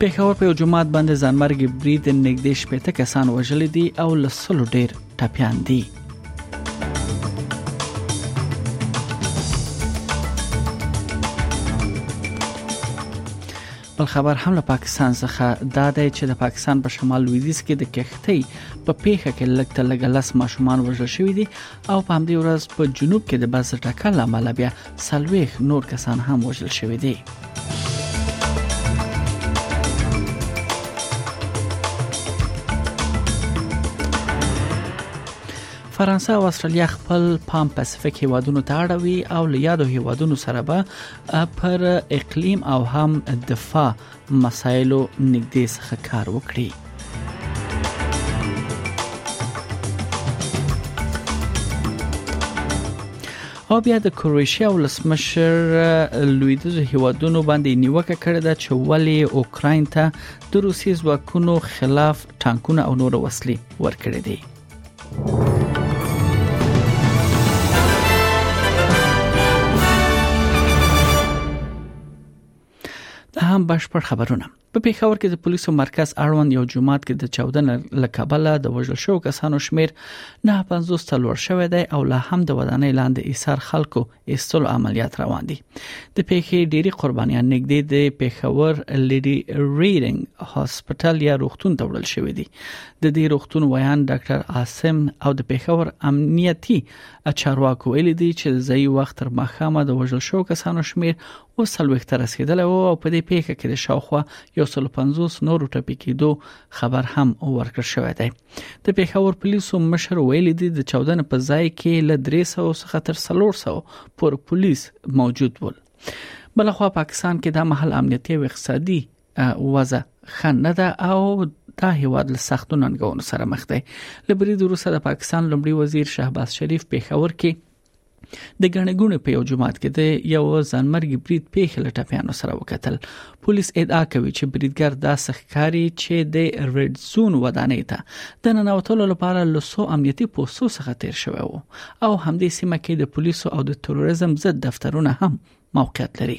پیښور په یو جماعت باندې ځانمرګي برید نږدې شپېته کسان وژل دي او لسلو ډیر ټپیان دي بل خبر هم له پاکستان څخه دا دی چې د پاکستان په شمال لویدیځ کې د کښتۍ په پیښه کې لږ تر لږه لس ماشومان وژل شوي دي او په همدې ورځ په جنوب کې د بس ټکر لامل بیا سلويخ نور کسان هم وژل شوي دي فرانسه او استرالیا خپل پام پاسفیک هیوادونو ته اړوي او له یادو هیوادونو سره به پر اقلیم او هم دفاع مسایلو نږدې څخه کار وکړي او بیا د کروشیا ولسمشر لویدیز هیوادونو باندې نیوکه کړې ده چې ولی اوکراین ته د روسي ځواکونو خلاف ټانکونه او نور وسلې ورکړې دي هم بشپړ خبرونه په پیښور کې د پولیسو مرکز اړوند یو جماعت کې د 14 لکبله د وژل شو کسانو شمیر نه 50 تلور شوې ده او لا هم د ودانۍ لاندې ایثار خلکو ایستلو عملیات روان دي د پیښې ډيري قربانيان نږدې د پیښور لیډي ریډینګ هسپټل یا روغتون ته وړل شوې دي د دې روغتون ویان ډاکټر عاصم او د پیښور امنیتي چارواکو ویلي دي چې ځای وخت تر مخامه د وژل شو کسانو شمیر او سلوخت رسیدلی او په دې پیښه کې د شاوخوا 150 نورو ټپي کېدو خبر هم ورکړ شوې ده د پیښور پولیسو مشر ویلي دي د چاودنې په ځای کې له 300 څخه تر 400 پور پولیس موجود ول بلخوا پاکستان کې د محل امنیتي او اقتصادي وضع ښه نه ده او دا هیواد له سختو ننګونو سره مخ دی لبرید وروسته د پاکستان لمړي وزیر شهباز شریف پیښور کې د غنې ګونې په یو جماعت کې د یو ځانمرګي برید پیښه لټپیانو سره وکتل پولیس ادعا کوي چې بریدګر دا سخکاري چې د ریډ زون ودانۍ ته د ننوتلو لپاره لوسو امنیتي پوسټو څخه تیر شوی وو او همدې سیمه کې د پولیسو او د تروریزم ضد دفترونه هم موقعیت لري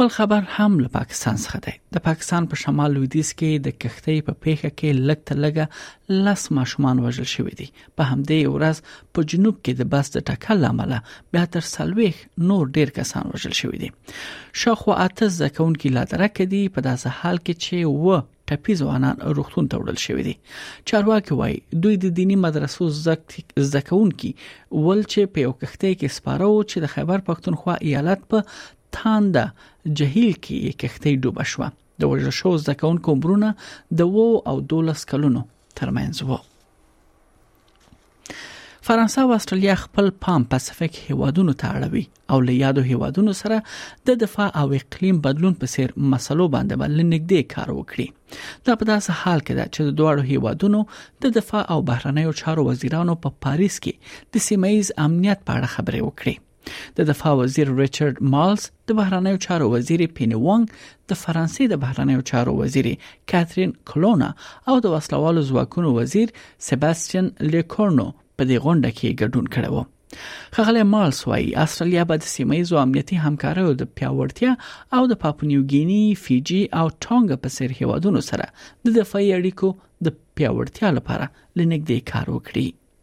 بل خبر هم له پاکستان څخه دی د پاکستان په شمال لویدیځ کې د کښتۍ په پیښه کې لګ ته لګه لس ماشومان وژل شوې دي په همدې ورځ په جنوب کې د بس د ټکر لامل بیا تر سلويخ نور ډیر کسان وژل شوې دي شاخو اته ځکهونکي لا درک دي په داسې حال کې چې و ټپي ځوانان روغتون ته وړل شوې دي چارواکي وایي دوی د دینی مدرسو زده کوونکي ول چې په یو کښته کې سپاره و چې د خیبر پښتونخوا ایالت په تانده جهیل کې یې کښته ډوبه شو د وژل شو زده کوونکو عمرونه د وو او 12 کلونو ترمنځ وو فرانسه او استرالیا خپل پام پاسفیک هیوادونو ته اړوي او له یادو هیوادونو سره د دفاع او اقلیم بدلون په څیر مسلو باندې بل نږدې کار وکړي دا په داسې حال کې ده چې د دواړو هیوادونو د دفاع او بهرنیو چارو وزیرانو په پاریس کې د سیمایز امنیت په اړه خبرې وکړي د دفاع وزیر ریچارډ مالز د بهرنیو چارو وزیر پینی وانګ د فرانسې د بهرنیو چارو وزیر کاترین کلونا او د وسلوالو ځواکونو وزیر سباستین لیکورنو په دې غونډه کې ګډون کړی و خغلی مالس وایي استرالیا به د سیمه ییزو امنیتي همکاریو د پیاوړتیا او د پاپونیوګینی فیجی او ټونګ په سیر هیوادونو سره د دفاعي اړیکو د پیاوړتیا لپاره لنګ دی کار وکړي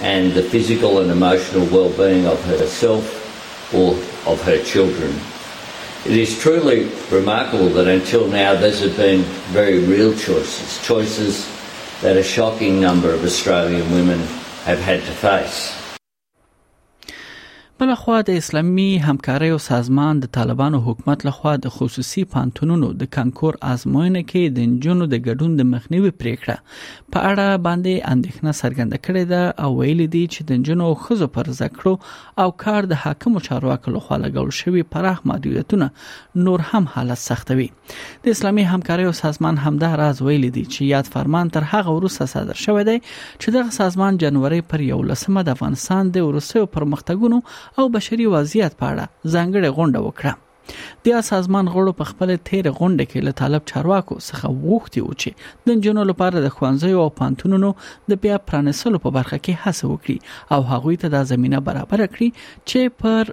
and the physical and emotional well-being of herself or of her children. It is truly remarkable that until now these have been very real choices, choices that a shocking number of Australian women have had to face. بل خو د اسلامي همکاریو سازمان د طالبانو حکومت لخوا د خصوصي پانتونونو د کانکور آزموینه کې د انجونو د ګډون د مخنیوي پریکړه په اړه باندې اندېښنه څرګنده کړې ده او ویلي دي چې د انجونو او خزو پر زکړو او کار د حاکمو چارواکو لخوا لګول شوی پراخ محدودیتونه نور هم حالت سختوي د اسلامي همکاریو سازمان همدا راز ویلي دی چې یاد فرمان تر هغه وروسته صادر شوی دی چې دغه سازمان جنوري پر 11مه د افغانستان د وروسیو پرمختګونو او بشري وضعیت په اړه ځانګړې غونډه وکړه د سازمان غړو په خپل تیر غونډه کې له طالب چارواکو څخه وغوښتي و چې د جنونو لپاره د خوانځي او پانتونونو د بیا پرانسلو په برخه کې هڅه وکړي او هغوی ته دا زمينه برابر کړي چې پر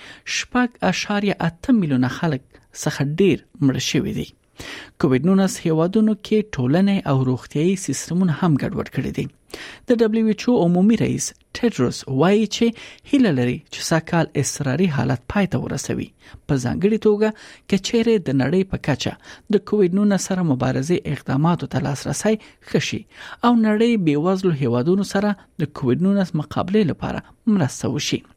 شپږ اشاریه اته میلیونه خلک څخه ډیر مړ شوي دي کووډ 19 هیوادونو کې ټولنې او روغتيایي سیستمونه هم ګډوډ کړي دي د دبليو ایچ او عمومي رئیس ټیډروس وایي چې هیله لري چې ساکال اضطراري حالت پای ته ورسوي په ځانګړي توګه کچېره د نړۍ په کچه د کووډ 19 سره مبارزه اقداماتو ته لاسرسي خشي او نړۍ بیوزلو هیوادونو سره د کووډ 19 مقابله لپاره مرسته وشي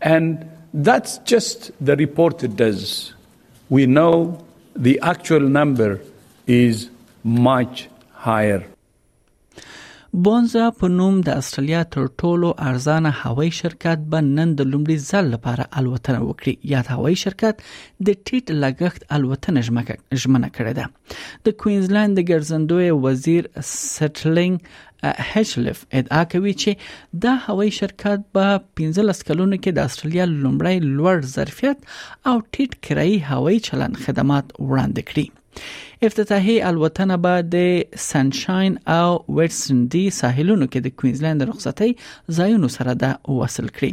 And that's just the report it does. We know the actual number is much higher. بونزا په نوم د استرالیا تر ټولو ارزانه هوایي شرکت به نن د لومړي ځل لپاره الوتنه وکړي یاد هوایي شرکت د ټیټ لګښت الوتنه ژمنه کړې ده د کوینزلند د ګرځندوی وزیر سټلینګ هچلف ادعا کوي چې دا هوایي شرکت به 15 کلونو کې د استرالیا لومړی لوړ ظرفیت او ټیټ کرایي هوایي چلند خدمات وړاندې کړي افتتاحي الوتنه به د سنشاین او ویټسن دی ساحلونو کې د کوینزلند رخصتۍ ځایونو سره ده وصل کړي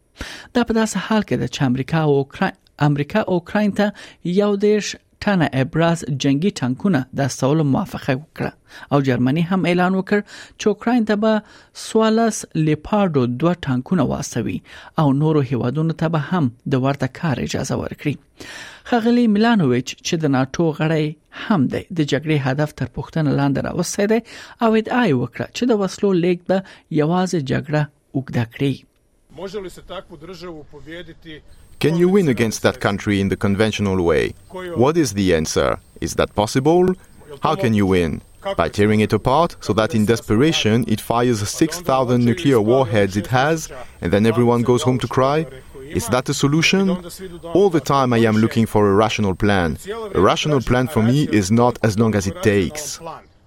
دا په داسې حال کې ده چې امریکا او اوکراین امریکا اوکراین ته یو دیش ټنه ابراز جنگي ټانکونه د استولو موافقه وکړه او جرمني هم اعلان وکړ چې اوکراین ته به سوالس لیپارډو دوه ټانکونه واستوي او نورو هیوادونو ته به هم د ورته کار اجازه ورکړي خغلی ميلانوویچ چې د ناتو غړی هم دی د جګړې هدف تر پښتنه لاندې راوستي دی او ادعا وکړه چې د وسلو لیک به یوازې جګړه وګړه کړی Može li se takvu državu pobijediti Can you win against that country in the conventional way? What is the answer? Is that possible? How can you win? By tearing it apart so that in desperation it fires 6,000 nuclear warheads it has and then everyone goes home to cry? Is that a solution? All the time I am looking for a rational plan. A rational plan for me is not as long as it takes.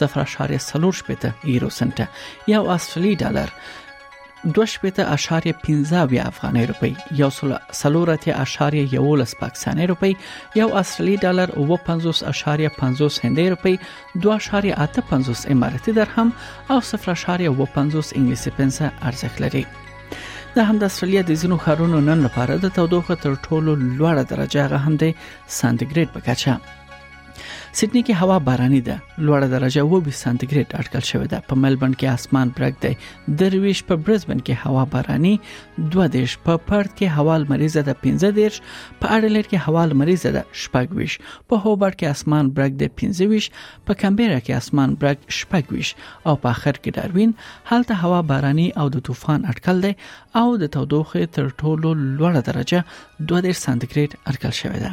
صفر اشاریه سلور شپېته یورو سنټ یو استرالی ډالر دوه شپېته اشاریه پنځه اویا افغانۍ روپۍ یو سل څلور اتیا اشاریه یولس پاکستانۍ روپۍ یو استرالی ډالر اووه پنځوس اشاریه پنځوس هندۍ روپۍ دوه اشاریه اته پنځوس اماراتي درهم او صفر اشاریه اووه پنځوس انګلیسي پنسه ارزښت لري د هم د استرالیا د ځینو ښارونو نن لپاره د تودوخه تر ټولو لوړه درجه هغه هم د سانتیګریډ په کچه سیدنی کې هوا باراني ده لوړه درجه 22 سانتیګریډ اټکل شوې ده په ملبورن کې اسمان برګ دی درویش په برزبن کې هوا باراني 2 دیش په پرت کې هوا لمریزه ده 15 دیش په اډلېټ کې هوا لمریزه ده 26 په هوبر کې اسمان برګ دی 25 په کمبيرا کې اسمان برګ 26 او په اخر کې داروین هلته هوا باراني او د طوفان اټکل دی او د تودوخه تر ټولو لوړه درجه 2 دیش سانتیګریډ اټکل شوې ده